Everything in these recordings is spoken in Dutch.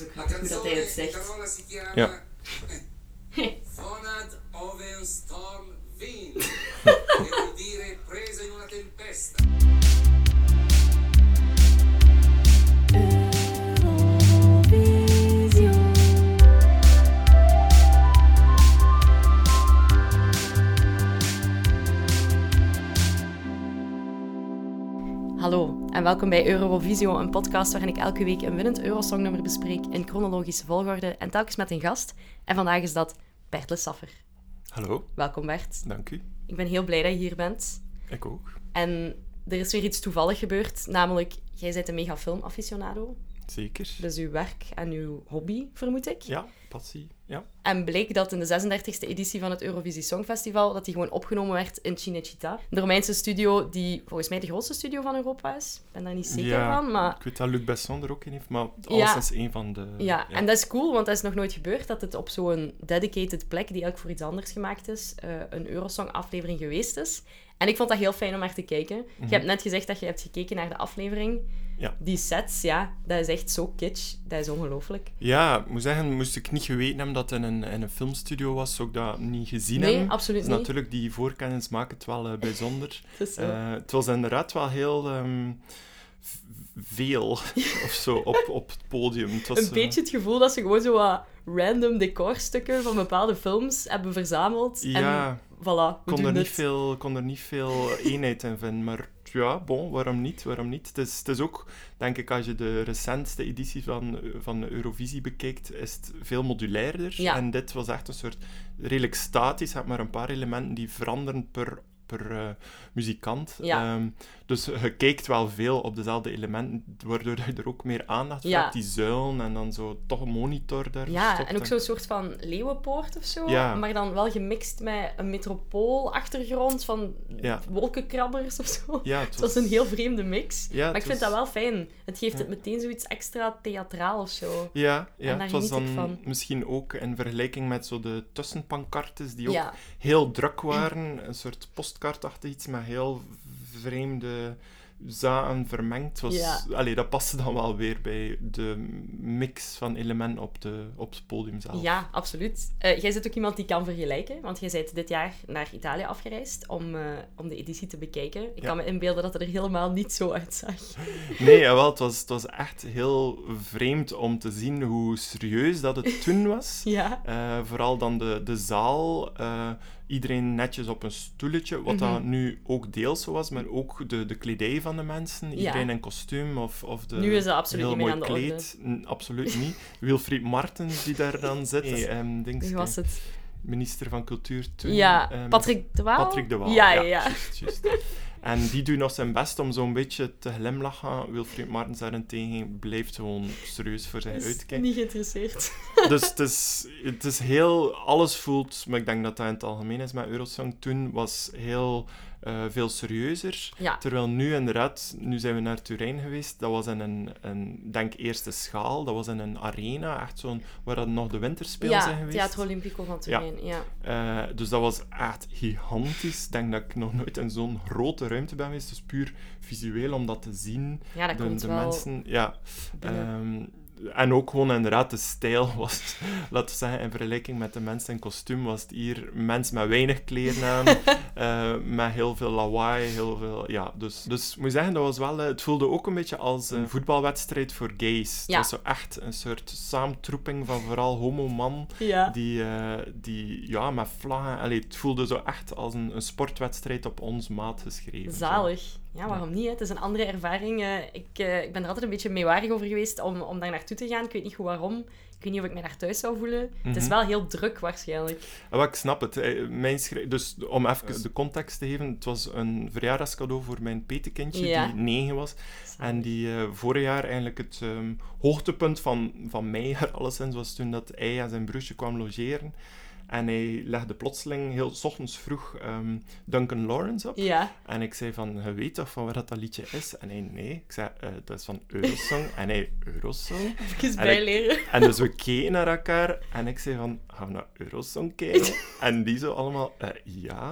is ook grappig hoe dat hij het zegt. Ja. Fonad ove un storm vin, che vuol dire presa in una tempesta. Hallo en welkom bij Eurovisio, een podcast waarin ik elke week een winnend Eurosongnummer bespreek in chronologische volgorde en telkens met een gast. En vandaag is dat Bert Le Saffer. Hallo, Welkom Bert. dank u. Ik ben heel blij dat je hier bent. Ik ook. En er is weer iets toevallig gebeurd, namelijk jij bent een mega filmaficionado. Zeker. Dus uw werk en uw hobby, vermoed ik. Ja, passie. Ja. En bleek dat in de 36e editie van het Eurovisie Songfestival dat die gewoon opgenomen werd in Cinecittà. De Romeinse studio die volgens mij de grootste studio van Europa is. Ik ben daar niet zeker ja, van, maar... Ik weet dat Luc Besson er ook in heeft, maar Ja. alles is een van de... Ja, en dat is cool, want dat is nog nooit gebeurd dat het op zo'n dedicated plek, die eigenlijk voor iets anders gemaakt is, eh, een Eurosong-aflevering geweest is. En ik vond dat heel fijn om naar te kijken. Je hebt net gezegd dat je hebt gekeken naar de aflevering. Ja. Die sets, ja, dat is echt zo kitsch. Dat is ongelooflijk. Ja, ik moet zeggen, moest ik niet geweten hebben dat het in een, in een filmstudio was, zou ik dat niet gezien Nee, hebben. absoluut dus niet. natuurlijk, die voorkennis maakt het wel eh, bijzonder. Het is. Eh, het was inderdaad wel heel ehm, veel of zo op, op het podium. Het was, een eh, beetje het gevoel dat ze gewoon zo wat random decorstukken van bepaalde films hebben verzameld. Ja. En voilà, kon er, niet veel, kon er niet veel eenheid in vinden. Maar ja, bon, waarom niet? Waarom niet? Het is, het is ook, denk ik, als je de recentste editie van, van Eurovisie bekijkt, is het veel modulairder. Ja. En dit was echt een soort redelijk statisch. Je hebt maar een paar elementen die veranderen per, per eh, muzikant. Ja. Ehm, dus je kijkt wel veel op dezelfde elementen, waardoor je er ook meer aandacht voor Ja. hebt. Die zuilen en dan zo toch een monitor daar Ja, en ook zo'n soort van leeuwenpoort of zo. Ja. Maar dan wel gemixt met een metropoolachtergrond van Ja. wolkenkrabbers of zo. Ja, Het was een heel vreemde mix. Maar ik vind dat wel fijn. Het geeft het meteen zoiets extra theatraal of zo. Ja, ja daar het was dan van. misschien ook in vergelijking met zo de tussenpancartes die ook heel druk waren. Een soort postkaartachtig iets met heel vreemde zaken vermengd. Was, Ja. allee, dat paste dan wel weer bij de mix van elementen op, de, op het podium zelf. Ja, absoluut. Eh, jij bent ook iemand die kan vergelijken, want jij bent dit jaar naar Italië afgereisd om, eh, om de editie te bekijken. Ik Ja. kan me inbeelden dat het er helemaal niet zo uitzag. Nee, jawel, het was, het was echt heel vreemd om te zien hoe serieus dat het toen was. Ja. Eh, vooral dan de, de zaal. Eh, iedereen netjes op een stoeletje, wat dat Mhm. nu ook deels zo was, maar ook de, de kledij van de mensen. Iedereen in kostuum of, of de Nu is dat absoluut heel niet meer mooi aan de orde. kleed. N- absoluut niet. Wilfried Martens, die daar dan zit. Dings, Wie was het? minister van Cultuur toen. Ja, ehm, Patrick de Waal? Patrick de Waal. Ja, ja, ja. En die doet nog zijn best om zo'n beetje te glimlachen. Wilfried Martens daarentegen blijft gewoon serieus voor Is uitkijken. niet geïnteresseerd. Dus het is, het is heel... Alles voelt... Maar ik denk dat dat in het algemeen is met Eurosong. Toen was heel eh, veel serieuzer. Ja. Terwijl nu inderdaad... Nu zijn we naar Turijn geweest. Dat was in een, een denk eerste schaal. Dat was in een arena. Echt zo'n... Waar dat nog de winterspelen zijn Ja, geweest. Theatro Olimpico van Turijn. Ja. Eh, dus dat was echt gigantisch. Ik denk dat ik nog nooit in zo'n grote ruimte ben geweest. Dus puur visueel om dat te zien. Ja, dat de, komt de wel mensen, ja. En ook gewoon inderdaad de stijl was, laten we zeggen, in vergelijking met de mensen in kostuum, was het hier mensen met weinig kleren aan, eh, met heel veel lawaai, heel veel, ja. Dus, dus moet zeggen, dat was wel, eh, het voelde ook een beetje als een voetbalwedstrijd voor gays. Ja. Het was zo echt een soort saamtroeping van vooral homo-man, ja. die, eh, die, ja, met vlaggen, allee, het voelde zo echt als een, een sportwedstrijd op ons maat geschreven. zo. Ja, waarom niet? Hè? Het is een andere ervaring. eh, ik, eh, ik ben er altijd een beetje meewarig over geweest om, om daar naartoe te gaan. Ik weet niet goed waarom. Ik weet niet of ik me daar thuis zou voelen. Het is Mhm. wel heel druk waarschijnlijk. Ja, maar ik snap het. Eh, Mijn dus om even de context te geven, het was een verjaardagscadeau voor mijn petekindje, Ja. die negen was. En die eh, vorig jaar eigenlijk het ehm, hoogtepunt van, van mij, alleszins, was toen dat hij en zijn broertje kwam logeren. En hij legde plotseling, heel 's ochtends vroeg, ehm, Duncan Lawrence op. Ja. En ik zei van, je weet toch van waar dat, dat liedje is? En hij, nee. Ik zei, "Eh, dat is van Eurosong. En hij, Eurosong? Even bijleren. En dus we keken naar elkaar en ik zei van, gaan we naar Eurosong kijken? En die zo allemaal, "Eh, ja.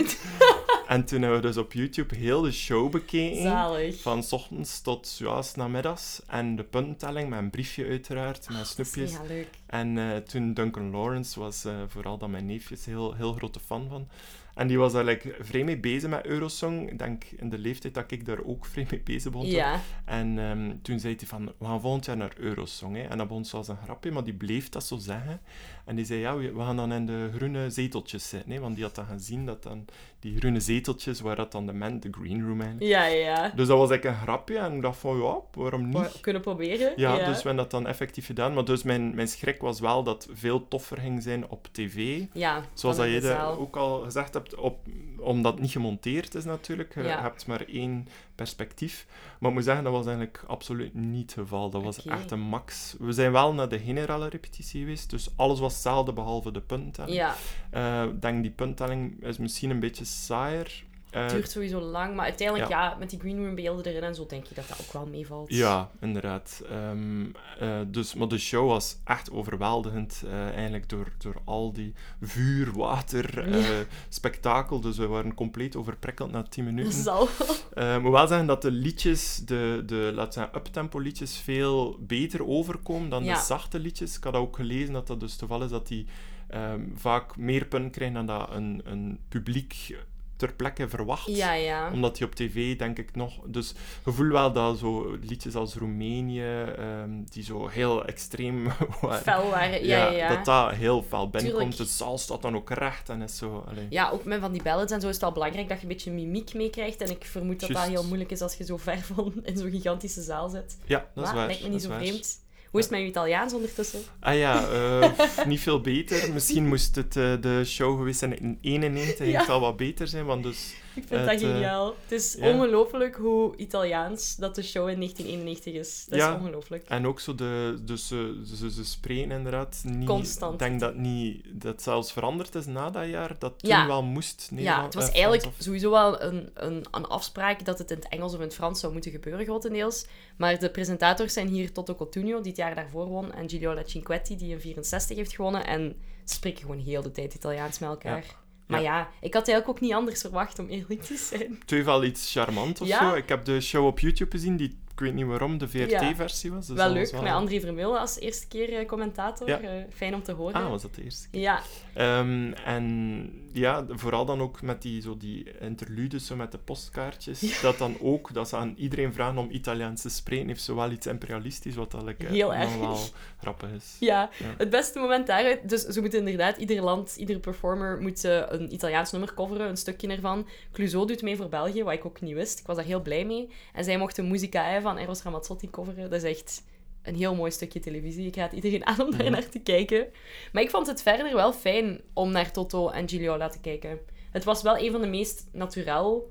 En toen hebben we dus op YouTube heel de show bekeken. Zalig. Van 's ochtends tot ja, 's namiddags. En de puntentelling met een briefje uiteraard, met Dat is snoepjes. leuk. En eh, toen Duncan Lawrence was eh, vooral dan mijn neefjes heel, heel grote fan van. En die was daar like, vrij mee bezig met Eurosong. Ik denk in de leeftijd dat ik daar ook vrij mee bezig begon. Ja. En ehm, toen zei hij van, we gaan volgend jaar naar Eurosong. Hè. En dat begon zoals een grapje, maar die bleef dat zo zeggen. En die zei, ja, we we gaan dan in de groene zeteltjes zitten. Hè. Want die had dan gezien dat dan die groene zeteltjes, waar dat dan de men, de green room eigenlijk. Ja, ja. Dus dat was eigenlijk een grapje. En ik dacht van, ja, waarom niet? We kunnen proberen. Ja, dus we hebben dat dan effectief gedaan. Maar dus mijn, mijn schrik was wel dat het veel toffer ging zijn op tv. Ja, Zoals dat zaal. ook al gezegd hebt, op, omdat het niet gemonteerd is natuurlijk. Je Ja. hebt maar één perspectief. Maar ik moet zeggen, dat was eigenlijk absoluut niet het geval. Dat was echt een max. We zijn wel naar de generale repetitie geweest, dus alles was hetzelfde behalve de puntentelling. Ja, Eh, Ik denk die puntentelling is misschien een beetje saaier. Eh, het duurt sowieso lang. Maar uiteindelijk, ja. met die green room beelden erin en zo, denk je dat dat ook wel meevalt. Ja, inderdaad. Ehm, eh, dus, maar de show was echt overweldigend, eh, eigenlijk door, door al die vuur, water, Ja. spektakel. Dus we waren compleet overprikkeld na 10 Dat minuten. zal. Ik moet wel zeggen dat de liedjes, de, de laten zeggen, uptempo liedjes, veel beter overkomen dan Ja. de zachte liedjes. Ik had ook gelezen dat dat dus toevallig is dat die ehm, vaak meer punten krijgen dan dat een, een publiek ter plekke verwacht Ja, ja. omdat die op tv, denk ik nog... Dus je voelt wel dat zo liedjes als Roemenië, ehm, die zo heel extreem waren... Fel waren. Ja, ja, ja. dat dat heel fel binnenkomt. De zaal staat dan ook recht en is zo... allee. Ja, ook met van die ballads en zo is het al belangrijk dat je een beetje mimiek meekrijgt. En ik vermoed dat dat heel moeilijk is als je zo ver van in zo'n gigantische zaal zit. Ja, dat is waar. lijkt me niet zo waar. vreemd. Hoe is het met je Italiaans ondertussen? Ah ja, eh, niet veel beter. Misschien moest het eh, de show geweest zijn in 91. Ja. Het zal wat beter zijn, want dus... Ik vind Het, dat eh, geniaal. het is ongelooflijk hoe Italiaans dat de show in 1991 is. Dat Ja. is ongelooflijk. En ook zo de... Dus ze, ze, ze spreken inderdaad niet... Constant. Ik denk dat niet... Dat zelfs veranderd is na dat jaar. Dat toen Ja. wel moest. Ja, het was eh, eigenlijk of- sowieso wel een, een, een afspraak dat het in het Engels of in het Frans zou moeten gebeuren, grotendeels. Maar de presentators zijn hier Toto Cotugno, die het jaar daarvoor won, en Giulio Cinquetti, die in 64 heeft gewonnen. En ze spreken gewoon heel de tijd Italiaans met elkaar. Maar ja. ik had eigenlijk ook niet anders verwacht, om eerlijk te zijn. Heeft wel iets charmant of Ja. zo. Ik heb de show op YouTube gezien, die, ik weet niet waarom, de VRT-versie was. Dus wel leuk, was met André Vermeulen als eerste keer eh, commentator. Ja. Eh, fijn om te horen. Ah, was dat de eerste keer? Ja, Ehm, en ja, vooral dan ook met die, zo die interludes, zo met de postkaartjes. Dat dan ook, dat ze aan iedereen vragen om Italiaans te spreken, heeft zowel iets imperialistisch, wat dat like, Heel nog erg. wel grappig is. Ja, Ja. het beste moment daaruit. Dus ze moeten inderdaad, ieder land, iedere performer moet eh, een Italiaans nummer coveren, een stukje ervan. Clouseau doet mee voor België, wat ik ook niet wist. Ik was daar heel blij mee. En zij mochten Musicae van Eros Ramazzotti coveren. Dat is echt een heel mooi stukje televisie. Ik raad iedereen aan om daar naar te kijken. Maar ik vond het verder wel fijn om naar Toto en Giulio laten kijken. Het was wel een van de meest naturel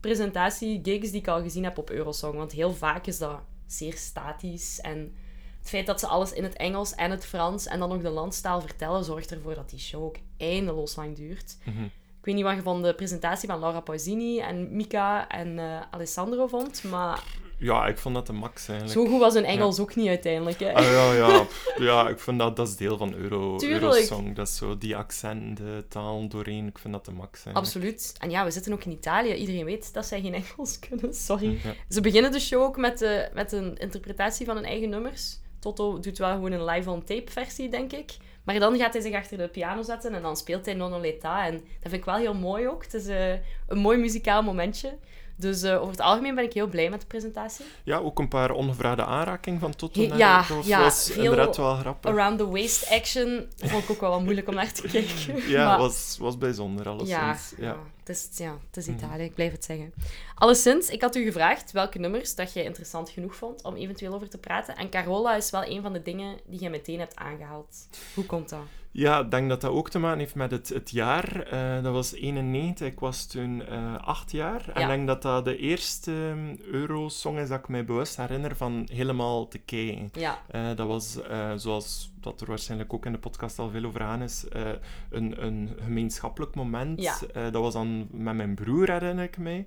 presentatie-gigs die ik al gezien heb op Eurosong. Want heel vaak is dat zeer statisch en het feit dat ze alles in het Engels en het Frans en dan nog de landstaal vertellen, zorgt ervoor dat die show ook eindeloos lang duurt. Mhm. Ik weet niet wat je van de presentatie van Laura Pausini en Mika en eh, Alessandro vond, maar Ja, ik vond dat de max eigenlijk. zo goed was hun Engels ook niet uiteindelijk. Hè. Ah, ja, ja, ja, ik vind dat, dat is deel van Euro. Eurosong. Dat is zo die accenten, taal doorheen. Ik vind dat de max eigenlijk. Absoluut. En ja, we zitten ook in Italië. Iedereen weet dat zij geen Engels kunnen. Sorry. Ja. Ze beginnen de show ook met, de, met een interpretatie van hun eigen nummers. Toto doet wel gewoon een live-on-tape versie, denk ik. Maar dan gaat hij zich achter de piano zetten en dan speelt hij Nono Leta. En dat vind ik wel heel mooi ook. Het is eh, een mooi muzikaal momentje. Dus eh, over het algemeen ben ik heel blij met de presentatie. Ja, ook een paar onbevraagde aanrakingen van Toto. He- naar ja, ja, was veel inderdaad wel grappig. Around the Waist action vond ik ook wel wat moeilijk om naar te kijken. Ja, Maar- was, was bijzonder Ja, alleszins. ja. Ja. Het, is, ja, het is Mhm. Italië, ik blijf het zeggen. Alleszins, ik had u gevraagd welke nummers dat jij interessant genoeg vond om eventueel over te praten. En Carola is wel een van de dingen die jij meteen hebt aangehaald. Hoe komt dat? Ja, ik denk dat dat ook te maken heeft met het, het jaar. Eh, dat was 91, ik was toen eh, acht jaar. En Ja. ik denk dat dat de eerste um, Eurosong is dat ik mij bewust herinner van helemaal te kijken. Ja, Eh, dat was, zoals dat er waarschijnlijk ook in de podcast al veel over aan is, eh, een, een gemeenschappelijk moment. Ja. Eh, dat was dan met mijn broer, herinner ik mij.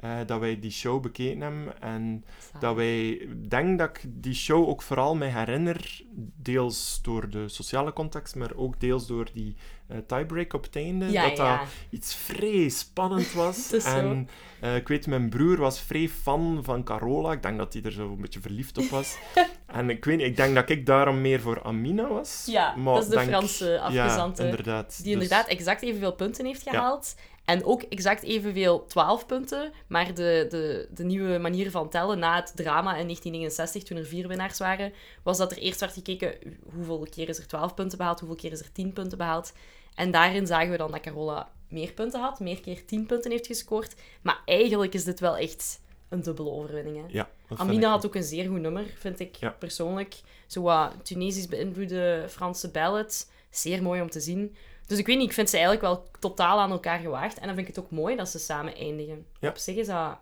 Eh, dat wij die show bekeken hebben. En dat wij... Ik denk dat ik die show ook vooral me herinner, deels door de sociale context, maar ook deels door die eh, tiebreak op het einde. Ja, dat ja. dat iets vrij spannend was. En eh, ik weet, mijn broer was vrij fan van Carola. Ik denk dat hij er zo een beetje verliefd op was. en ik weet ik denk dat ik daarom meer voor Amina was. Ja, maar dat is de denk- Franse afgezante. Ja, inderdaad. Die Dus- inderdaad exact evenveel punten heeft gehaald. En ook exact evenveel 12 punten. Maar de, de, de nieuwe manier van tellen na het drama in 1969, toen er vier winnaars waren, was dat er eerst werd gekeken hoeveel keer is er 12 punten behaald, hoeveel keer is er 10 punten behaald. En daarin zagen we dan dat Carola meer punten had, meer keer 10 punten heeft gescoord. Maar eigenlijk is dit wel echt een dubbele overwinning. Hè? Ja, Amina had ook een zeer goed nummer, vind ik Ja. persoonlijk. Zo wat Tunesisch beïnvloede Franse ballad. Zeer mooi om te zien. Dus ik weet niet, ik vind ze eigenlijk wel totaal aan elkaar gewaagd. En dan vind ik het ook mooi dat ze samen eindigen. Ja. Op zich is dat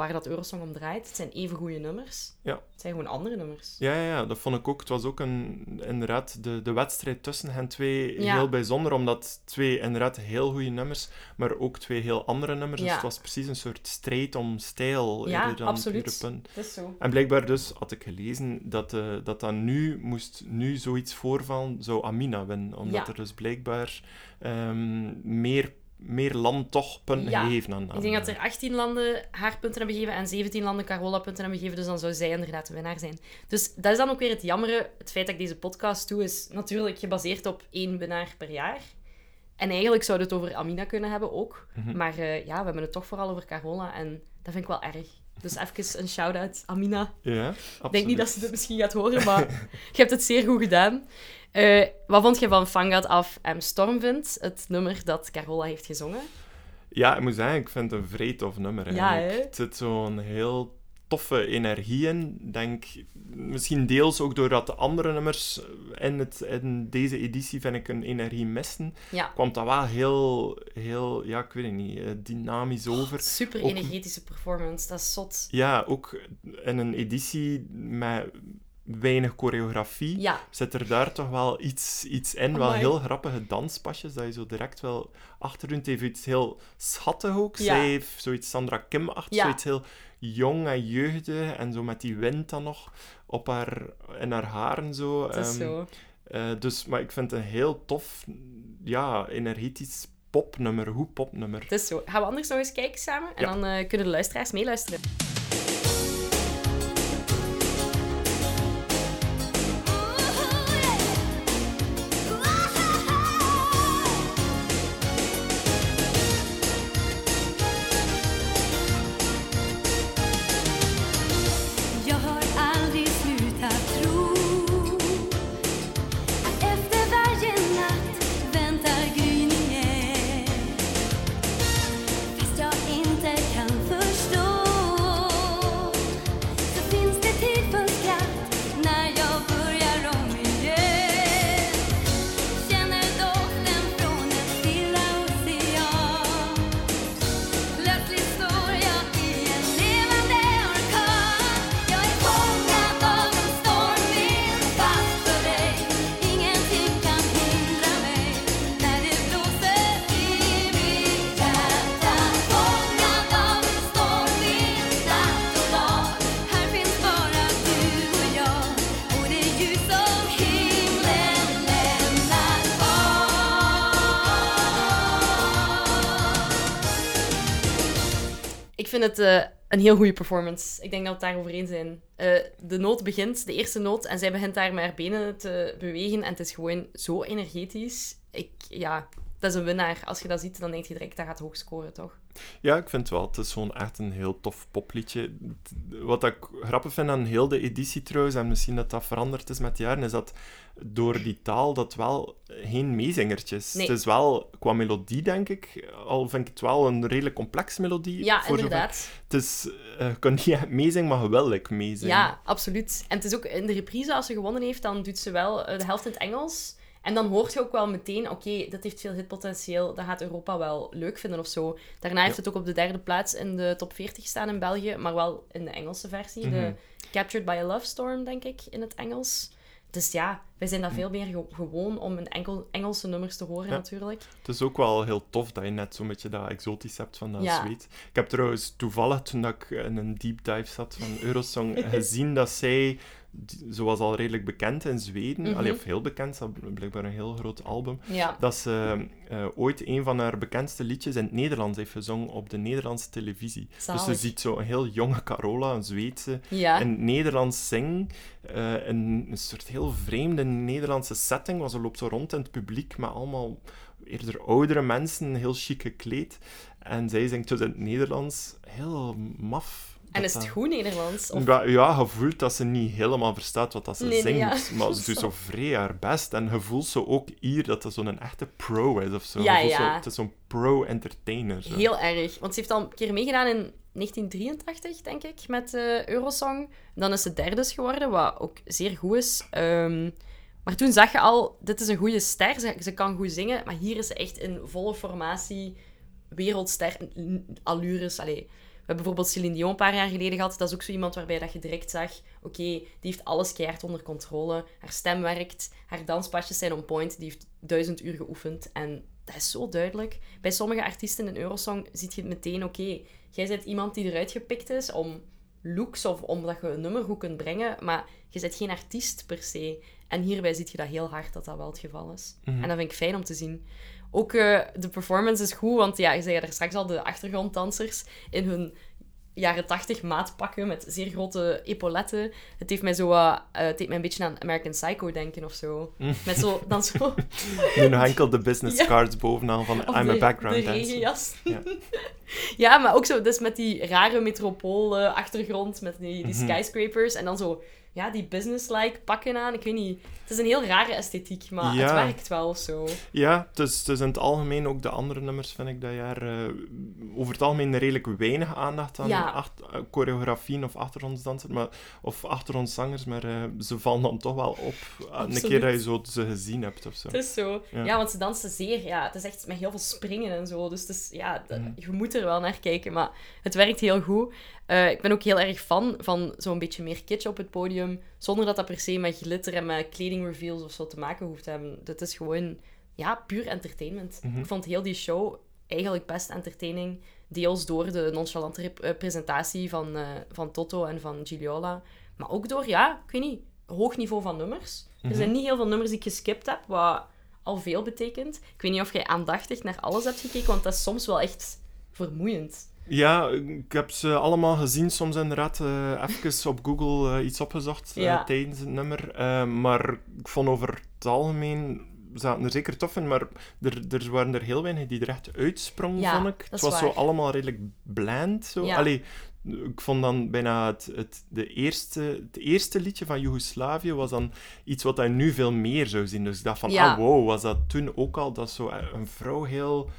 waar dat Eurosong om draait. Het zijn even goede nummers. Ja. Het zijn gewoon andere nummers. Ja, ja, ja, dat vond ik ook. Het was ook een, inderdaad de, de wedstrijd tussen hen twee Ja. heel bijzonder, omdat twee inderdaad heel goede nummers, maar ook twee heel andere nummers. Dus Ja. het was precies een soort strijd om stijl. Ja, eerder dan absoluut. punt. Het is zo. En blijkbaar dus, had ik gelezen, dat eh, dat, dat nu moest nu zoiets voorvallen, zou Amina winnen. Omdat Ja. er dus blijkbaar ehm, meer, meer land toch Ja. gegeven aan, Ik denk dat er 18 landen haar punten hebben gegeven en 17 landen Carola punten hebben gegeven. Dus dan zou zij inderdaad de winnaar zijn. Dus dat is dan ook weer het jammere. Het feit dat ik deze podcast doe, is natuurlijk gebaseerd op één winnaar per jaar. En eigenlijk zouden we het over Amina kunnen hebben ook. Mhm. Maar eh, ja, we hebben het toch vooral over Carola. En dat vind ik wel erg. Dus even een shout-out, Amina. Ja, Ik denk niet dat ze dit misschien gaat horen, maar je hebt het zeer goed gedaan. Eh, wat vond je van Fangat af en Stormwind, het nummer dat Carola heeft gezongen? Ja, ik moet zeggen, ik vind het een vrij tof nummer. Eigenlijk. Het zit zo'n heel toffe energie in. Ik Denk, misschien deels ook doordat de andere nummers in, het, in deze editie, vind ik, een energie misten. Ja, Kwam dat wel heel, heel ja, ik weet het niet, eh, dynamisch over. super Ook- energetische performance. Dat is zot. Ja, ook in een editie met weinig choreografie. Ja, Zit er daar toch wel iets, iets in, wel heel grappige danspasjes, dat je zo direct wel achterdoet. Het heeft iets heel schattig ook. Ja. Zij heeft zoiets Sandra Kim-achtig, Ja. zoiets heel jong en jeugdig. En zo met die wind dan nog op haar, in haar haren zo. het is Ehm, zo. eh, dus, maar ik vind het een heel tof, ja, energetisch popnummer, goed popnummer. Het is zo. Gaan we anders nog eens kijken samen? En Ja. dan eh, kunnen de luisteraars meeluisteren. Vind het eh, een heel goede performance. Ik denk dat we het daarover eens zijn. Eh, de noot begint, de eerste noot, en zij begint daar met haar benen te bewegen. En het is gewoon zo energetisch. Ik, ja, dat is een winnaar. Als je dat ziet, dan denk je direct, dat gaat hoog scoren, toch? Ja, ik vind het wel. Het is gewoon echt een heel tof popliedje. Wat ik grappig vind aan heel de editie trouwens, en misschien dat dat veranderd is met de jaren, is dat door die taal dat wel geen meezingertjes. Nee. Het is wel qua melodie, denk ik, al vind ik het wel een redelijk complexe melodie. Ja, voor zover- inderdaad. Het is, eh, je kunt niet meezingen, maar ik meezingen. Ja, absoluut. En het is ook in de reprise, als ze gewonnen heeft, dan doet ze wel eh, de helft in het Engels. En dan hoort je ook wel meteen, oké, dat heeft veel hitpotentieel, dat gaat Europa wel leuk vinden of zo. Daarna heeft het ook op de derde plaats in de top 40 gestaan in België, maar wel in de Engelse versie. Mhm. De Captured by a Love Storm, denk ik, in het Engels. Dus ja, wij zijn dat veel meer ge- gewoon om een enkel Engelse nummers te horen Ja. natuurlijk. Het is ook wel heel tof dat je net zo'n beetje dat exotisch hebt van dat Ja. zweet. Ik heb trouwens toevallig, toen ik in een deep dive zat van Eurosong, gezien dat zij, was al redelijk bekend in Zweden. Allee, of heel bekend, ze had blijkbaar een heel groot album, Ja. dat ze eh, ooit een van haar bekendste liedjes in het Nederlands heeft gezongen op de Nederlandse televisie. Dus je ziet zo een heel jonge Carola, een Zweedse, Ja. in het Nederlands zingen. eh, in een soort heel vreemde Nederlandse setting. Want ze loopt zo rond in het publiek met allemaal eerder oudere mensen, heel chic gekleed. En zij zingt dus in het Nederlands heel maf. En is het goed Nederlands? Of... Ja, ja, je voelt dat ze niet helemaal verstaat wat dat ze Nee, nee, zingt. ja. Maar ze doet zo vrij haar best. En je voelt zo ook hier dat ze zo'n echte pro is of zo. Ja, voelt zo- ja. het is zo'n pro-entertainer. zo. Heel erg. Want ze heeft al een keer meegedaan in 1983, denk ik, met eh, Eurosong. Dan is ze derde geworden, wat ook zeer goed is. Ehm, maar toen zag je al, dit is een goede ster. Ze, ze kan goed zingen, maar hier is ze echt in volle formatie wereldster allures. Allee, hebben bijvoorbeeld Celine Dion een paar jaar geleden gehad. Dat is ook zo iemand waarbij dat je direct zag... Oké, die heeft alles keihard onder controle. Haar stem werkt. Haar danspasjes zijn on point. Die heeft duizend uur geoefend. En dat is zo duidelijk. Bij sommige artiesten in Eurosong zie je het meteen... Oké, jij bent iemand die eruit gepikt is om looks of omdat je een nummer goed kunt brengen. Maar je bent geen artiest per se. En hierbij zie je dat heel hard dat dat wel het geval is. En dat vind ik fijn om te zien. Ook eh, de performance is goed, want ja, je zei daar straks al, de achtergronddansers in hun jaren tachtig maatpakken met zeer grote epauletten. Het heeft mij zo eh, het deed mij een beetje aan American Psycho denken of zo. Met zo, dan zo... Nu enkel de business Ja. cards bovenaan van Of I'm de, a background dancer. Ja. Ja, maar ook zo dus met die rare metropool-achtergrond, met die, die Mhm. skyscrapers. En dan zo, ja, die business-like pakken aan. Ik weet niet. Het is een heel rare esthetiek, maar Ja. het werkt wel of zo. Ja, het is, het is in het algemeen ook de andere nummers, vind ik, dat jaar eh, over het algemeen redelijk weinig aandacht aan Ja. acht- eh, choreografieën of achtergrondsdansers, maar, of achtergrondzangers, maar eh, ze vallen dan toch wel op een keer dat je zo ze gezien hebt of zo. Het is zo. Ja. Ja. want ze dansen zeer... Ja, het is echt met heel veel springen en zo. Dus het is, ja, Mhm. je moet er wel naar kijken. Maar het werkt heel goed. Eh, ik ben ook heel erg fan van zo'n beetje meer kitsch op het podium. Zonder dat dat per se met glitter en met kledingreveals of zo te maken hoeft te hebben. Het is gewoon, ja, puur entertainment. Mhm. Ik vond heel die show eigenlijk best entertaining. Deels door de nonchalante eh, presentatie van, eh, van Toto en van Giliola. Maar ook door, ja, ik weet niet, hoog niveau van nummers. Er zijn niet heel veel nummers die ik geskipt heb, wat al veel betekent. Ik weet niet of jij aandachtig naar alles hebt gekeken, want dat is soms wel echt vermoeiend. Ja, ik heb ze allemaal gezien. Soms inderdaad eh even op Google eh, iets opgezocht eh, tijdens het nummer. Maar ik vond over het algemeen zaten er zeker tof in, maar er, er waren er heel weinig die er echt uitsprongen, Ja, vond ik. Het was zo allemaal redelijk bland. Zo. Ja. Allee, ik vond dan bijna het, het, de eerste, het eerste liedje van Joegoslavië was dan iets wat je nu veel meer zou zien. Dus ik dacht van, Ja. ah wow, was dat toen ook al dat zo een vrouw heel,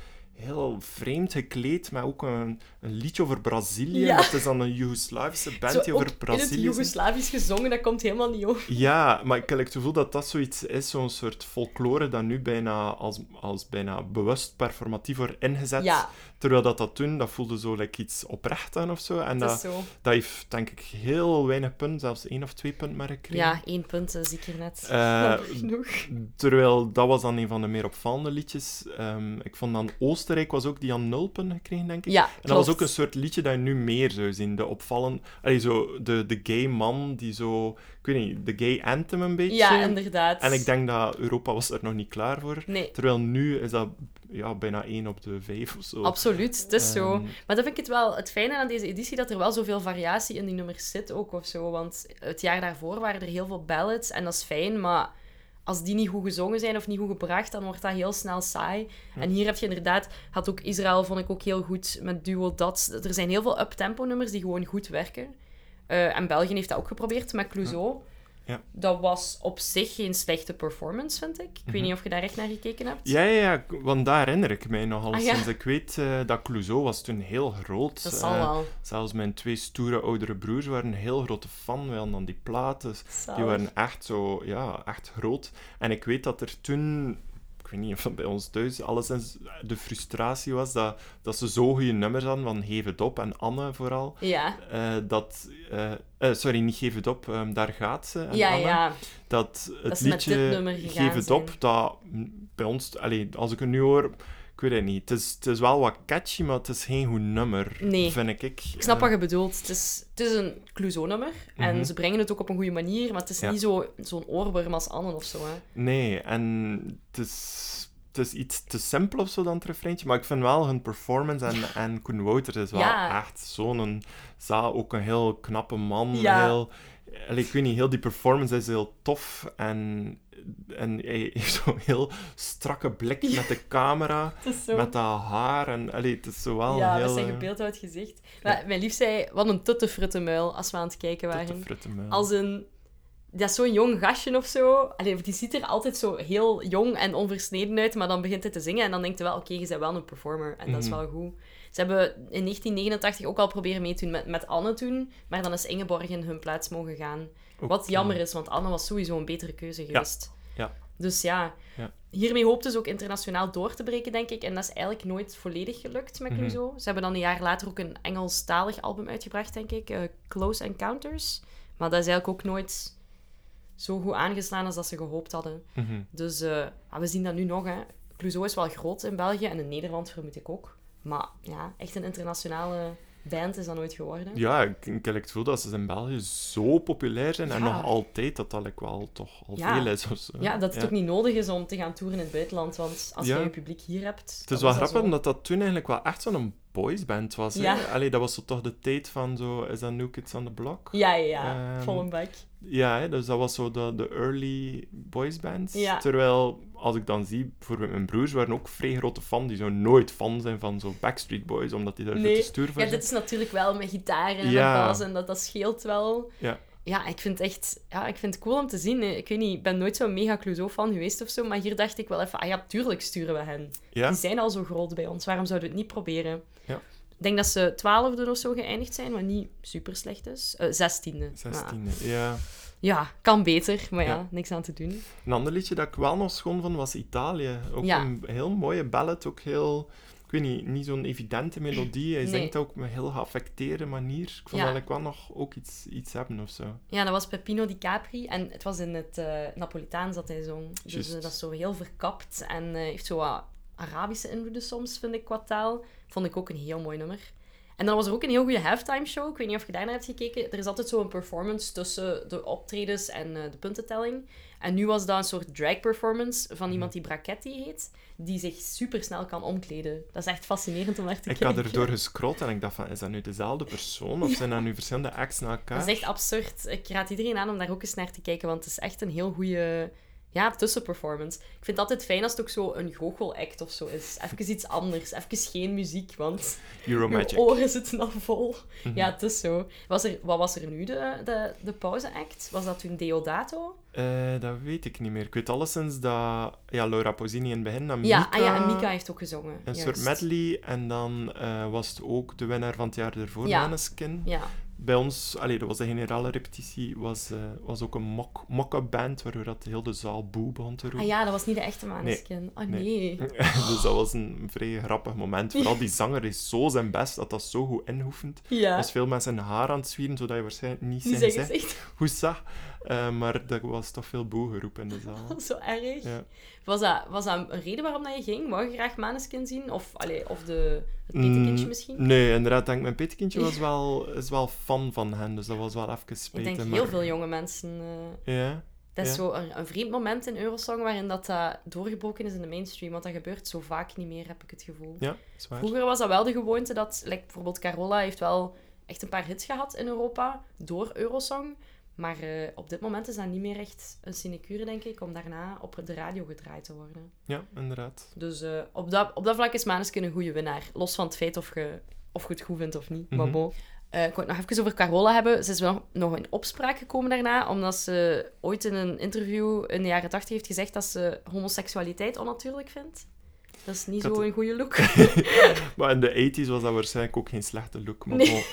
heel vreemd gekleed, maar ook een, een liedje over Brazilië. Ja. Dat is dan een Joegoslavische band Zo die over in het Brazilië. Joegoslavisch gezongen, dat komt helemaal niet over. Ja, maar ik heb het gevoel dat dat zoiets is, zo'n soort folklore dat nu bijna als, als bijna bewust performatief wordt ingezet. Ja, Terwijl dat dat toen, dat voelde zo like iets oprecht aan of zo. En dat, zo. dat heeft denk ik heel weinig punten, zelfs één of twee punten maar gekregen. Ja, één punt eh, zie ik hier net. Jammer genoeg. Terwijl dat was dan een van de meer opvallende liedjes. Ehm, ik vond dan Oostenrijk was ook die aan nul punten gekregen, denk ik. Ja, En dat was ook een soort liedje dat je nu meer zou zien. De opvallen... Allee, zo de, de gay man die zo... Ik weet niet, de gay anthem een beetje. Ja, inderdaad. En ik denk dat Europa was er nog niet klaar voor. Nee, Terwijl nu is dat ja, bijna één op de vijf of zo. absoluut. Het is zo. Ehm, Maar dat vind ik het wel het fijne aan deze editie, dat er wel zoveel variatie in die nummers zit ook of zo. Want het jaar daarvoor waren er heel veel ballads en dat is fijn, maar als die niet goed gezongen zijn of niet goed gebracht, dan wordt dat heel snel saai. En hier heb je inderdaad, had ook Israël, vond ik ook heel goed met Duo Dat. Er zijn heel veel up-tempo nummers die gewoon goed werken. Eh, en België heeft dat ook geprobeerd met Clouseau. Ja. Dat was op zich geen slechte performance, vind ik. Ik weet niet of je daar echt naar gekeken hebt. Ja, ja, ja, want daar herinner ik mij nogal Ah, ja. sinds ik weet eh, dat Clouseau was toen heel groot. Dat zal wel. Zelfs mijn twee stoere oudere broers waren een heel grote fan. Dan die platen. Die waren echt zo, ja, echt groot. En ik weet dat er toen, weet niet of het bij ons thuis alleszins de frustratie was dat, dat ze zo goede nummers hadden, van Geef het op en Anne vooral. Ja, eh, dat, eh, eh, sorry, niet Geef het op, ehm, daar gaat ze. En ja, Anne, ja. Dat het met liedje Geef het zijn. op, dat bij ons, allee, als ik het nu hoor, ik weet het niet. Het is, het is wel wat catchy, maar het is geen goed nummer, Nee. vind ik. Ik snap Eh, wat je bedoelt. Het is, het is een Clouseau-nummer. En Mhm. ze brengen het ook op een goede manier. Maar het is Ja. niet zo- zo'n oorworm als Anne of zo. Hè. Nee, en het is, het is iets te simpel of zo dan het refreintje. Maar ik vind wel hun performance en, en Koen Wouters is wel Ja. echt zo'n... Zaal, ook een heel knappe man. Ja. Heel, ik weet niet, heel die performance is heel tof. En, en hij heeft zo'n heel strakke blik met de camera. Zo... Met dat haar. En, allee, het is zo wel ja, heel... met zijn eh, gebeeldhouwd gezicht. Maar mijn lief zei, wat een tuttefruttenmuil als we aan het kijken waren. fruttenmuil. Als een... Dat is zo'n jong gastje of zo. Allee, die ziet er altijd zo heel jong en onversneden uit, maar dan begint hij te zingen en dan denkt hij wel, oké, je bent wel een performer. En dat is Mhm. wel goed. Ze hebben in 1989 ook al proberen mee te doen met, met Anne toen, maar dan is Ingeborg in hun plaats mogen gaan. Wat jammer eh, is, want Anne was sowieso een betere keuze geweest. ja. Dus ja, Ja. hiermee hoopten ze ook internationaal door te breken, denk ik. En dat is eigenlijk nooit volledig gelukt met Mhm. Clouseau. Ze hebben dan een jaar later ook een Engelstalig album uitgebracht, denk ik. eh, Close Encounters. Maar dat is eigenlijk ook nooit zo goed aangeslaan als dat ze gehoopt hadden. mhm. Dus eh, ah, we zien dat nu nog. Hè. Clouseau is wel groot in België en in Nederland vermoed ik ook. Maar ja, echt een internationale band is dat nooit geworden. Ja, ik, ik heb het gevoel dat ze in België zo populair zijn. En nog altijd dat dat wel toch al Ja. veel is. Of zo. Ja, dat het ook niet nodig is om te gaan toeren in het buitenland. Want als je je publiek hier hebt... Het is wel grappig, omdat dat toen eigenlijk wel echt zo'n boysband was. Allee, dat was zo toch de tijd van zo... Is dat New Kids on the Block? Ja, ja, ja. Ehm, Vol een bak. Ja, hè, dus dat was zo de, de early boysbands. Terwijl, als ik dan zie, bijvoorbeeld mijn broers waren ook vrij grote fan. Die zo nooit fan zijn van zo Backstreet Boys, omdat die daar veel Nee. te stoer voor Ja, dit is natuurlijk wel met gitaar en Ja. bas en dat, dat scheelt wel. Ja. Ja, ik vind het echt... Ja, ik vind het cool om te zien. Ik weet niet, ik ben nooit zo'n mega Clouseau-fan geweest of zo, maar hier dacht ik wel even, ah ja, tuurlijk sturen we hen. Ja? Die zijn al zo groot bij ons, waarom zouden we het niet proberen? Ja. Ik denk dat ze twaalfde of zo geëindigd zijn, wat niet super slecht is. Eh, zestiende. Maar 16e, ja. Ja, kan beter, maar ja, Ja. niks aan te doen. Een ander liedje dat ik wel nog schoon vond, was Italië. Ook Ja. een heel mooie ballad, ook heel... Ik weet niet, niet zo'n evidente melodie. Hij Nee. zingt ook op een heel geaffecteerde manier. Ik vond Ja. dat ik wel nog ook iets, iets hebben of zo. Ja, dat was Peppino di Capri. En het was in het eh Napolitaans dat hij zong. Dus eh, dat is zo heel verkapt. En eh, heeft zo wat Arabische invloeden soms, vind ik, qua taal. Vond ik ook een heel mooi nummer. En dan was er ook een heel goede halftime show. Ik weet niet of je daarnaar hebt gekeken. Er is altijd zo'n performance tussen de optredens en eh, de puntentelling. En nu was dat een soort drag performance Mhm. van iemand die Brachetti heet. Die zich super snel kan omkleden. Dat is echt fascinerend om naar te Ik kijken. had erdoor gescrollt en ik dacht van, is dat nu dezelfde persoon? Of zijn dat nu verschillende acts na elkaar? Dat is echt absurd. Ik raad iedereen aan om daar ook eens naar te kijken, want het is echt een heel goede ja, tussenperformance. Ik vind het altijd fijn als het ook zo een goochelact of zo is. Even iets anders, even geen muziek, want Euromagic. je oren zitten al vol. Mhm. Ja, het is zo. Was er, wat was er nu, de, de, de pauzeact? Was dat toen Deodato? Eh, dat weet ik niet meer. Ik weet alleszins dat ja, Laura Pausini in het begin, dat Ja, Mika, ah ja, en Mika heeft ook gezongen. een juist. soort medley. En dan eh, was het ook de winnaar van het jaar ervoor, Ja. Maneskin. Ja, Bij ons, allee, dat was de generale repetitie, was, eh, was ook een mock- mock-up band, waardoor dat heel de zaal boe begon te roepen. ah ja, dat was niet de echte Maneskin. Oh Nee. nee. dus dat was een vrij grappig moment. Vooral die zanger is zo zijn best dat dat zo goed inhoefend. Ja, was veel zijn haar aan het zwieren, zodat je waarschijnlijk niet zijn zeggen gezicht goed zag. Eh, maar er was toch veel boe geroepen in de zaal. zo erg. Ja. Was, dat, was dat een reden waarom dat je ging? Wou je graag Maneskin zien? Of, allee, of de, het petekindje Mm, misschien? Nee, inderdaad. Denk, mijn petekindje was wel, is wel fan van hen, dus dat was wel even Ik denk maar... heel veel jonge mensen. eh, Ja, dat is Ja. zo een, een vreemd moment in Eurosong waarin dat, doorgebroken is in de mainstream. Want dat gebeurt zo vaak niet meer, heb ik het gevoel. ja, is waar. Vroeger was dat wel de gewoonte dat, like, bijvoorbeeld Carola heeft wel echt een paar hits gehad in Europa door Eurosong. Maar eh, op dit moment is dat niet meer echt een sinecure, denk ik, om daarna op de radio gedraaid te worden. Ja, inderdaad. Dus eh, op, dat, op dat vlak is Maneskin een goede winnaar. Los van het feit of je, of je het goed vindt of niet. Eh, ik wou het nog even over Carola hebben. Ze is wel nog in opspraak gekomen daarna, omdat ze ooit in een interview in de jaren tachtig heeft gezegd dat ze homoseksualiteit onnatuurlijk vindt. Dat is niet Ik had zo het- een goede look. Maar in de 80s was dat waarschijnlijk ook geen slechte look. Maar Nee.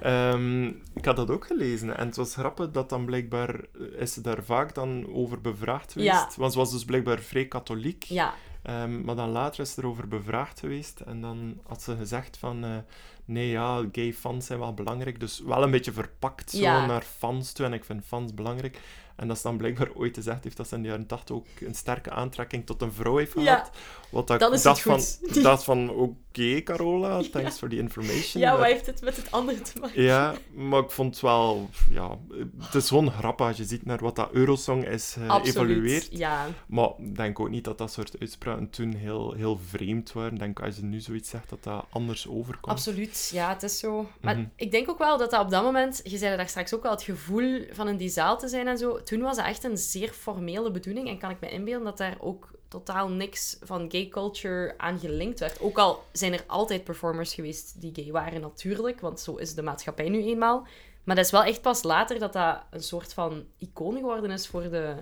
Ehm, ik had dat ook gelezen. En het was grappig dat dan blijkbaar... Is ze daar vaak dan over bevraagd geweest? Ja. Want ze was dus blijkbaar vrij katholiek. ja, Ehm, maar dan later is er over bevraagd geweest. En dan had ze gezegd van... eh, nee, ja, gay fans zijn wel belangrijk. Dus wel een beetje verpakt zo Ja. naar fans toe. En ik vind fans belangrijk. En dat ze dan blijkbaar ooit gezegd heeft dat ze in de jaren 80 ook een sterke aantrekking tot een vrouw heeft gehad. Wat dat, Dan is dacht van, dacht van, oké Carola, thanks for the information. Ja, Maar- wat heeft het met het andere te maken? ja, maar ik vond het wel... Ja, het is gewoon grappig als je ziet naar wat dat Eurosong is eh, evolueerd. Ja, Maar ik denk ook niet dat dat soort uitspraken toen heel, heel vreemd waren. Ik denk als je nu zoiets zegt, dat dat anders overkomt. absoluut. Ja, het is zo. Maar Mhm. ik denk ook wel dat dat op dat moment... Je zei daar straks ook wel het gevoel van in die zaal te zijn en zo. Toen was dat echt een zeer formele bedoeling. En kan ik me inbeelden dat daar ook totaal niks van gay culture aan gelinkt werd. Ook al zijn er altijd performers geweest die gay waren, natuurlijk. Want zo is de maatschappij nu eenmaal. Maar dat is wel echt pas later dat dat een soort van icoon geworden is voor de,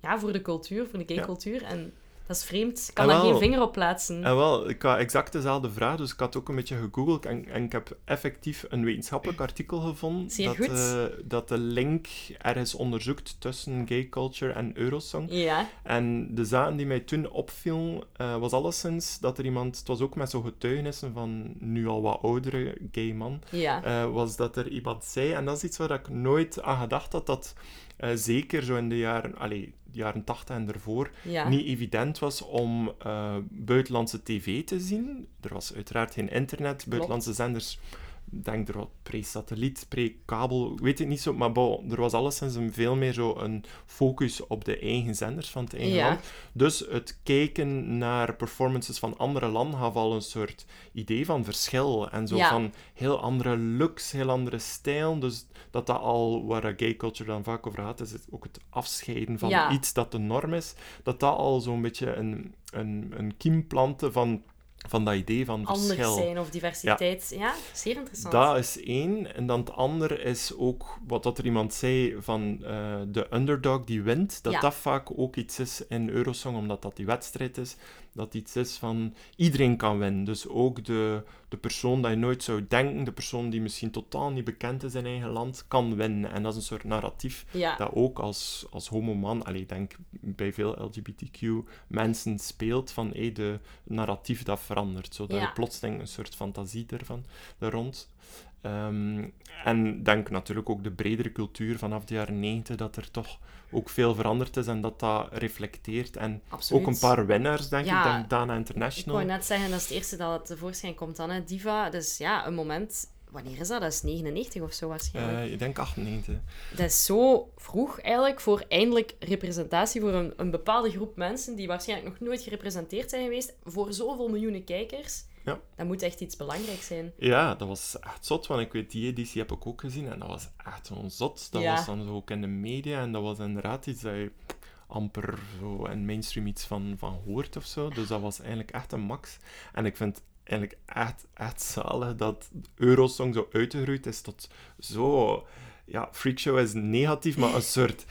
ja, voor de cultuur, voor de gay Ja. cultuur. En dat is vreemd. Ik kan daar geen vinger op plaatsen. En wel, ik had exact dezelfde vraag, dus ik had ook een beetje gegoogeld en, en ik heb effectief een wetenschappelijk artikel gevonden Zeer dat, goed. eh, dat de link ergens onderzoekt tussen gay culture en Eurosong. Ja, En de zaken die mij toen opviel, eh, was alleszins dat er iemand, het was ook met zo'n getuigenissen van nu al wat oudere gay man, ja. eh, was dat er iemand zei, en dat is iets waar ik nooit aan gedacht had, dat zeker zo in de jaren, allee, jaren 80 en ervoor, ja. niet evident was om eh, buitenlandse tv te zien. Er was uiteraard geen internet, buitenlandse zenders, denk er wat pre-satelliet, pre-kabel, weet ik niet zo, maar bon, er was alleszins een veel meer zo een focus op de eigen zenders van het eigen Ja. land. Dus het kijken naar performances van andere landen gaf al een soort idee van verschil en zo Ja. van heel andere looks, heel andere stijl. Dus dat dat al, waar gay culture dan vaak over gaat, is het ook het afscheiden van Ja. iets dat de norm is. Dat dat al zo'n beetje een, een, een kiem planten van, van dat idee van Anders verschil. zijn of diversiteit. Ja, zeer interessant. Dat is één. En dan het andere is ook wat dat er iemand zei van eh, de underdog die wint. Dat Ja. dat vaak ook iets is in Eurosong, omdat dat die wedstrijd is. Dat iets is van iedereen kan winnen. Dus ook de, de persoon dat je nooit zou denken, de persoon die misschien totaal niet bekend is in eigen land, kan winnen. En dat is een soort narratief Ja, dat ook als, als homo-man, allee, ik denk bij veel LGBTQ-mensen speelt, van hey, de narratief dat verandert. Zodat Ja. je plotseling een soort fantasie ervan er rond. Ehm, en denk natuurlijk ook de bredere cultuur vanaf de jaren 90, dat er toch ook veel veranderd is en dat dat reflecteert. En absoluut. ook een paar winnaars, denk Ja, ik. Denk Dana Ik International. wou net zeggen, dat is het eerste dat het tevoorschijn komt dan, hè. Diva. Dus ja, een moment... Wanneer is dat? Dat is 99 of zo waarschijnlijk. Eh, ik denk 98. Dat is zo vroeg eigenlijk voor eindelijk representatie voor een, een bepaalde groep mensen die waarschijnlijk nog nooit gerepresenteerd zijn geweest. Voor zoveel miljoenen kijkers. Ja. Dat moet echt iets belangrijks zijn. Ja, dat was echt zot, want ik weet, die editie heb ik ook gezien en dat was echt zo'n zot. Dat Ja. was dan zo ook in de media en dat was inderdaad iets dat je amper zo in mainstream iets van, van hoort of zo. Dus dat was eigenlijk echt een max. En ik vind eigenlijk echt, echt zalig dat Eurosong zo uitgegroeid is tot zo... Ja, freakshow is negatief, maar een soort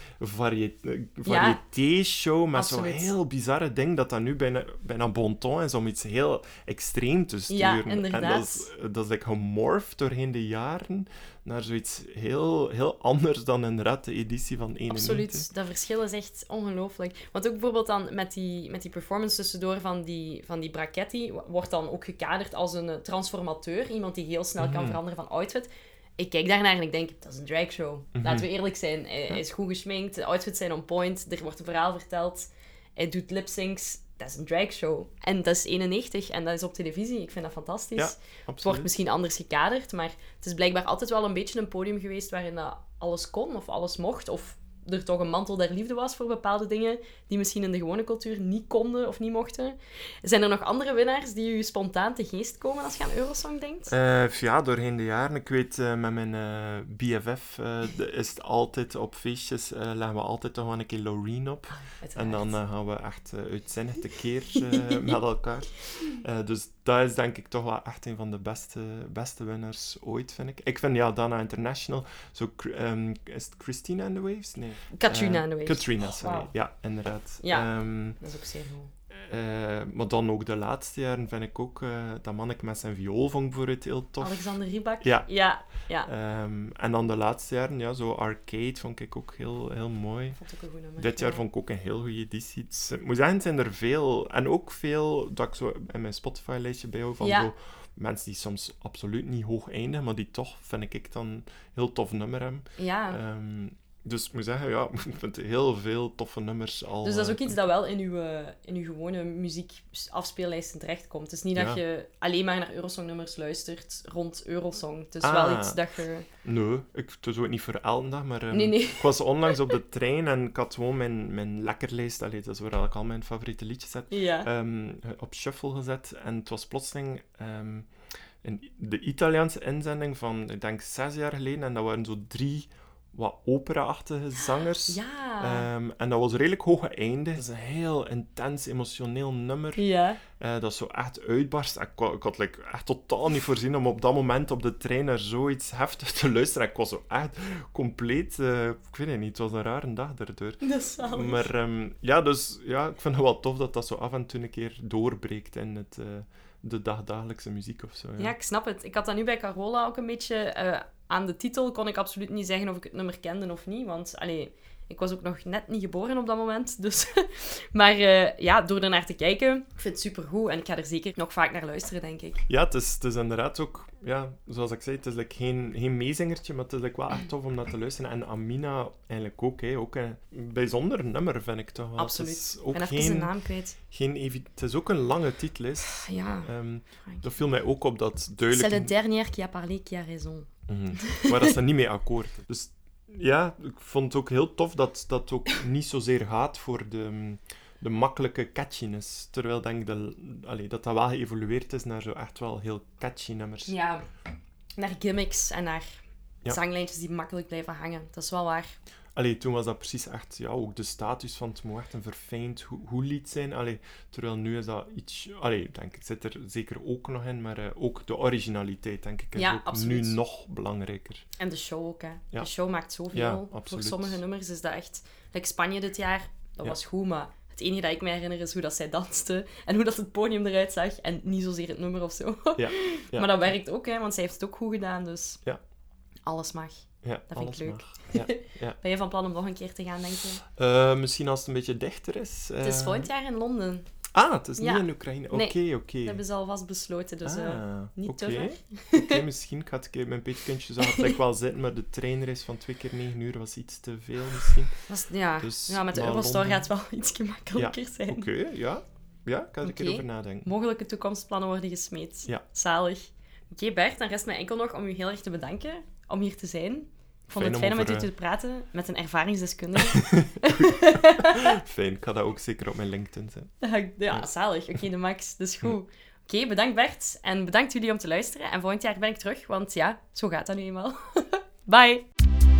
variété-show met zo'n heel bizarre ding dat dat nu bijna, bijna bon ton is om iets heel extreem te sturen. Ja, En dat inderdaad. is, dat is like gemorfd doorheen de jaren naar zoiets heel, heel anders dan inderdaad de editie van 91. Absoluut. Dat verschil is echt ongelooflijk. Want ook bijvoorbeeld dan met die, met die performance tussendoor van die, van die Brachetti, wo- wordt dan ook gekaderd als een transformateur. Iemand die heel snel Mhm. kan veranderen van outfit. Ik kijk daarnaar en ik denk, dat is een dragshow. Mhm. Laten we eerlijk zijn. Hij, hij is goed geschminkt, de outfits zijn on point, er wordt een verhaal verteld. Hij doet lip-syncs. Dat is een dragshow. En dat is 91 en dat is op televisie. Ik vind dat fantastisch. Ja, Het wordt misschien anders gekaderd, maar het is blijkbaar altijd wel een beetje een podium geweest waarin dat alles kon of alles mocht. Of er toch een mantel der liefde was voor bepaalde dingen die misschien in de gewone cultuur niet konden of niet mochten. Zijn er nog andere winnaars die u spontaan te geest komen als je aan Eurosong denkt? Eh, ja, doorheen de jaren. Ik weet, eh, met mijn eh, BFF is het altijd op feestjes, leggen we altijd toch wel een keer Loreen op. Uiteraard. En dan gaan we echt uitzinnig tekeer met elkaar. Dus dat is denk ik toch wel echt een van de beste, beste winnaars ooit, vind ik. Ik vind, ja, Dana International, zo, ehm, is het Christina and the Waves? Nee. Katrina Waves. Katrina, sorry. Wauw. Ja, inderdaad. Ja. Ehm, Dat is ook zeer goed. Eh, maar dan ook de laatste jaren vind ik ook... eh, dat manneke met zijn viool vond ik bijvoorbeeld heel tof. Alexander Rybak. Ja. Ja, ja. Ehm, en dan de laatste jaren, ja, zo Arcade vond ik ook heel, heel mooi. Vond ik ook een goed nummer. Dit jaar ja. vond ik ook een heel goede editie. Is- Ik moet zeggen, zijn er veel. En ook veel dat ik zo in mijn Spotify-lijstje bijhoud van Ja. zo mensen die soms absoluut niet hoog eindigen, maar die toch, vind ik dan, een heel tof nummer hebben. Ja. Ehm, dus ik moet zeggen, ja, ik vind heel veel toffe nummers al. Dus dat is eh, ook iets dat wel in uw, eh, in uw gewone muziekafspeellijsten terechtkomt. Het is niet dat je alleen maar naar Eurosong-nummers luistert rond Eurosong. Het is Ah. wel iets dat je... Nee, ik, het is ook niet voor elke dag, maar... ehm, Nee, nee. Ik was onlangs op de trein en ik had gewoon mijn, mijn lekkerlijst, allee, dat is waar ik al mijn favoriete liedjes heb, Ja. ehm, op shuffle gezet. En het was plotseling een, de Italiaanse inzending van, ik denk, zes jaar geleden. En dat waren zo drie wat opera-achtige zangers. ja. Ehm, en dat was redelijk hoog einde. Het is een heel intens, emotioneel nummer. ja. eh, dat zo echt uitbarst. Ik, ik had like, echt totaal niet voorzien om op dat moment op de trein naar zoiets heftig te luisteren. Ik was zo echt compleet... eh, ik weet het niet, het was een rare dag daardoor. Dat is zalig. Maar ehm, ja, dus ja, ik vind het wel tof dat dat zo af en toe een keer doorbreekt in het, eh, de dagdagelijkse muziek of zo. Ja. Ja, ik snap het. Ik had dat nu bij Carola ook een beetje... aan de titel kon ik absoluut niet zeggen of ik het nummer kende of niet. Want, allee, ik was ook nog net niet geboren op dat moment. Dus... maar eh, ja, door ernaar te kijken, ik vind het supergoed. En ik ga er zeker nog vaak naar luisteren, denk ik. Ja, het is, het is inderdaad ook, ja, zoals ik zei, het is like geen, geen meezingertje, maar het is like wel echt tof om naar te luisteren. En Amina eigenlijk ook, hè, ook een bijzonder nummer, vind ik toch wel. Het Absoluut. is ook even zijn naam kwijt. geen het is ook een lange titel. Is. Ja. Ehm, dat viel mij ook op dat C'est duidelijk... le dernier qui a parlé qui a raison. Mhm. Waar dat ze niet mee akkoord. Dus ja, ik vond het ook heel tof dat dat ook niet zozeer gaat voor de, de makkelijke catchiness. Terwijl denk ik dat, allee, dat dat wel geëvolueerd is naar zo echt wel heel catchy nummers. Ja, naar gimmicks en naar Ja. zanglijntjes die makkelijk blijven hangen. Dat is wel waar. Allee, toen was dat precies echt, ja, ook de status van het echt een verfijnd ho- hoe lied zijn. Allee, terwijl nu is dat iets, allee, denk ik, zit er zeker ook nog in, maar eh, ook de originaliteit, denk ik, is Ja, ook absoluut. nu nog belangrijker. En de show ook, hè. Ja. De show maakt zoveel. Ja, Voor sommige nummers is dat echt... Like Spanje dit jaar, dat was goed, maar het enige dat ik me herinner is hoe dat zij danste en hoe dat het podium eruit zag en niet zozeer het nummer of zo. Maar dat werkt ook, hè, want zij heeft het ook goed gedaan, dus Ja. alles mag. Ja, Dat vind ik leuk. Ja, ja. Ben je van plan om nog een keer te gaan, denk je? Eh, misschien als het een beetje dichter is. Het is eh, volgend jaar in Londen. Ah, het is niet in Oekraïne. Oké, Nee, oké. Dat hebben ze alvast besloten, dus eh, Ah, niet te oké. ver. Oké, misschien. Had ik mijn peetkuntje zag het wel zitten, maar de treinreis van twee keer negen uur was iets te veel misschien. Ja. Dus ja, met de Londen. gaat het wel iets gemakkelijker zijn. Oké, ja. Ja, ik ga er een keer over nadenken. Mogelijke toekomstplannen worden gesmeed. Ja. Zalig. Oké, Bert, dan rest mij enkel nog om u heel erg te bedanken om hier te zijn. Ik vond Fijn het fijn om met u te praten, met een ervaringsdeskundige. Fijn, ik ga dat ook zeker op mijn LinkedIn zetten. ja, zalig. Oké, de max. Dus goed. Oké, bedankt Bert. En bedankt jullie om te luisteren. En volgend jaar ben ik terug, want ja, zo gaat dat nu eenmaal. Bye!